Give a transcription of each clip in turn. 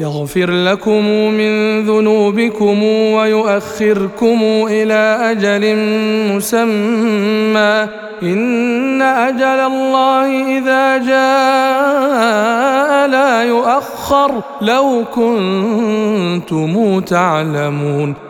يغفر لكم من ذنوبكم ويؤخركم إلى أجل مسمى. إن أجل الله إذا جاء لا يؤخر. لو كنتم تعلمون.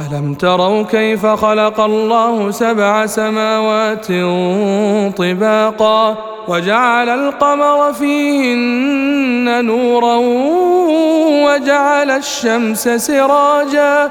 ألم تروا كيف خلق الله سبع سماوات طباقا وجعل القمر فيهن نورا وجعل الشمس سراجا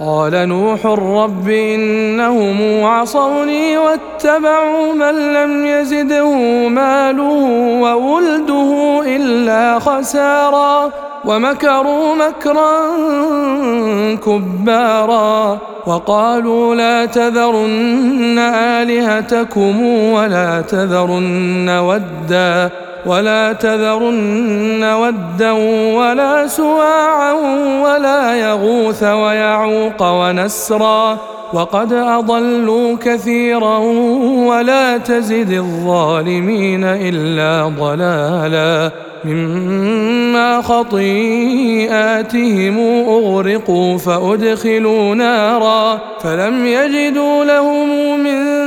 قال نوح رب إنهم عصوني واتبعوا من لم يزده ماله وولده إلا خسارا ومكروا مكرا كبارا وقالوا لا تذرن آلهتكم ولا تذرن ودا ولا تذرن ودا ولا سواعا ولا يغوث ويعوق ونسرا وقد أضلوا كثيرا ولا تزد الظالمين إلا ضلالا مما خطيئاتهم أغرقوا فأدخلوا نارا فلم يجدوا لهم من